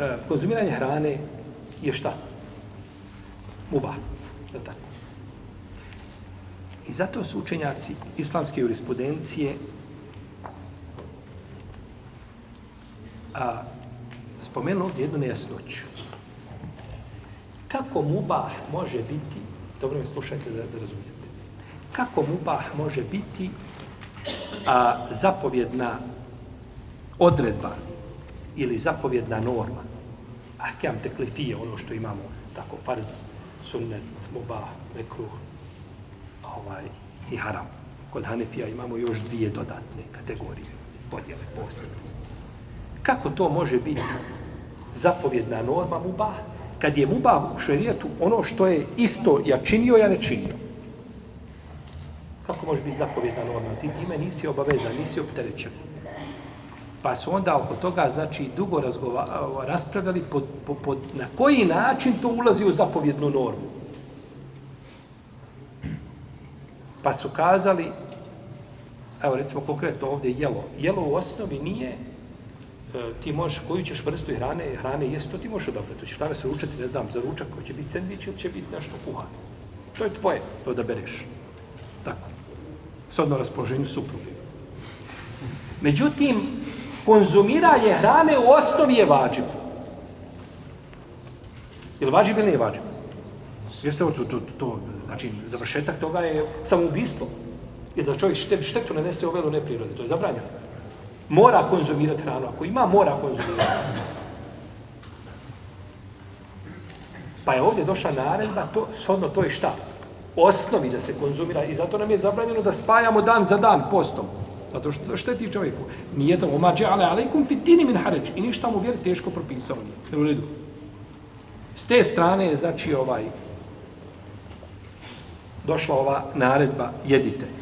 E, konzumiranje hrane je šta? Muba. Je tako? I zato su učenjaci islamske jurisprudencije a, spomenuli ovdje jednu nejasnoću. Kako mubah može biti, dobro mi slušajte da, da razumijete, kako mubah može biti a, zapovjedna odredba ili zapovjedna norma ahkam teklifije, ono što imamo, tako farz, sunnet, muba, mekruh, ovaj, i haram. Kod Hanefija imamo još dvije dodatne kategorije, podjele posebne. Kako to može biti zapovjedna norma muba, kad je muba u šerijetu ono što je isto ja činio, ja ne činio? Kako može biti zapovjedna norma? Ti time nisi obavezan, nisi opterećen. Pa su onda oko toga, znači, dugo raspravljali po, po, po, na koji način to ulazi u zapovjednu normu. Pa su kazali, evo recimo konkretno ovdje jelo. Jelo u osnovi nije, e, ti možeš, koju ćeš vrstu hrane, hrane jest, to ti možeš odabrati. To ćeš hrane se ručati, ne znam, za ručak, koji će biti sandvič ili će biti nešto kuhano. To je tvoje, to da bereš. Tako. Sodno raspoloženju supruge. Međutim, konzumiranje hrane u osnovi je vađib. Je li vađib ili nije vađib? Jeste to, to, to, znači, završetak toga je samoubistvo. Jer da čovjek šte, štektu ne nese ovelu neprirode, to je zabranjeno. Mora konzumirati hranu, ako ima, mora konzumirati Pa je ovdje došla naredba, to, shodno to je šta? Osnovi da se konzumira i zato nam je zabranjeno da spajamo dan za dan postom. Zato što šteti čovjeku. Nije tamo, ma dje'ale alaikum fitini min haređ. I ništa mu vjer teško propisao nije. Jel u redu? S te strane je, znači, ovaj, došla ova naredba, jedite.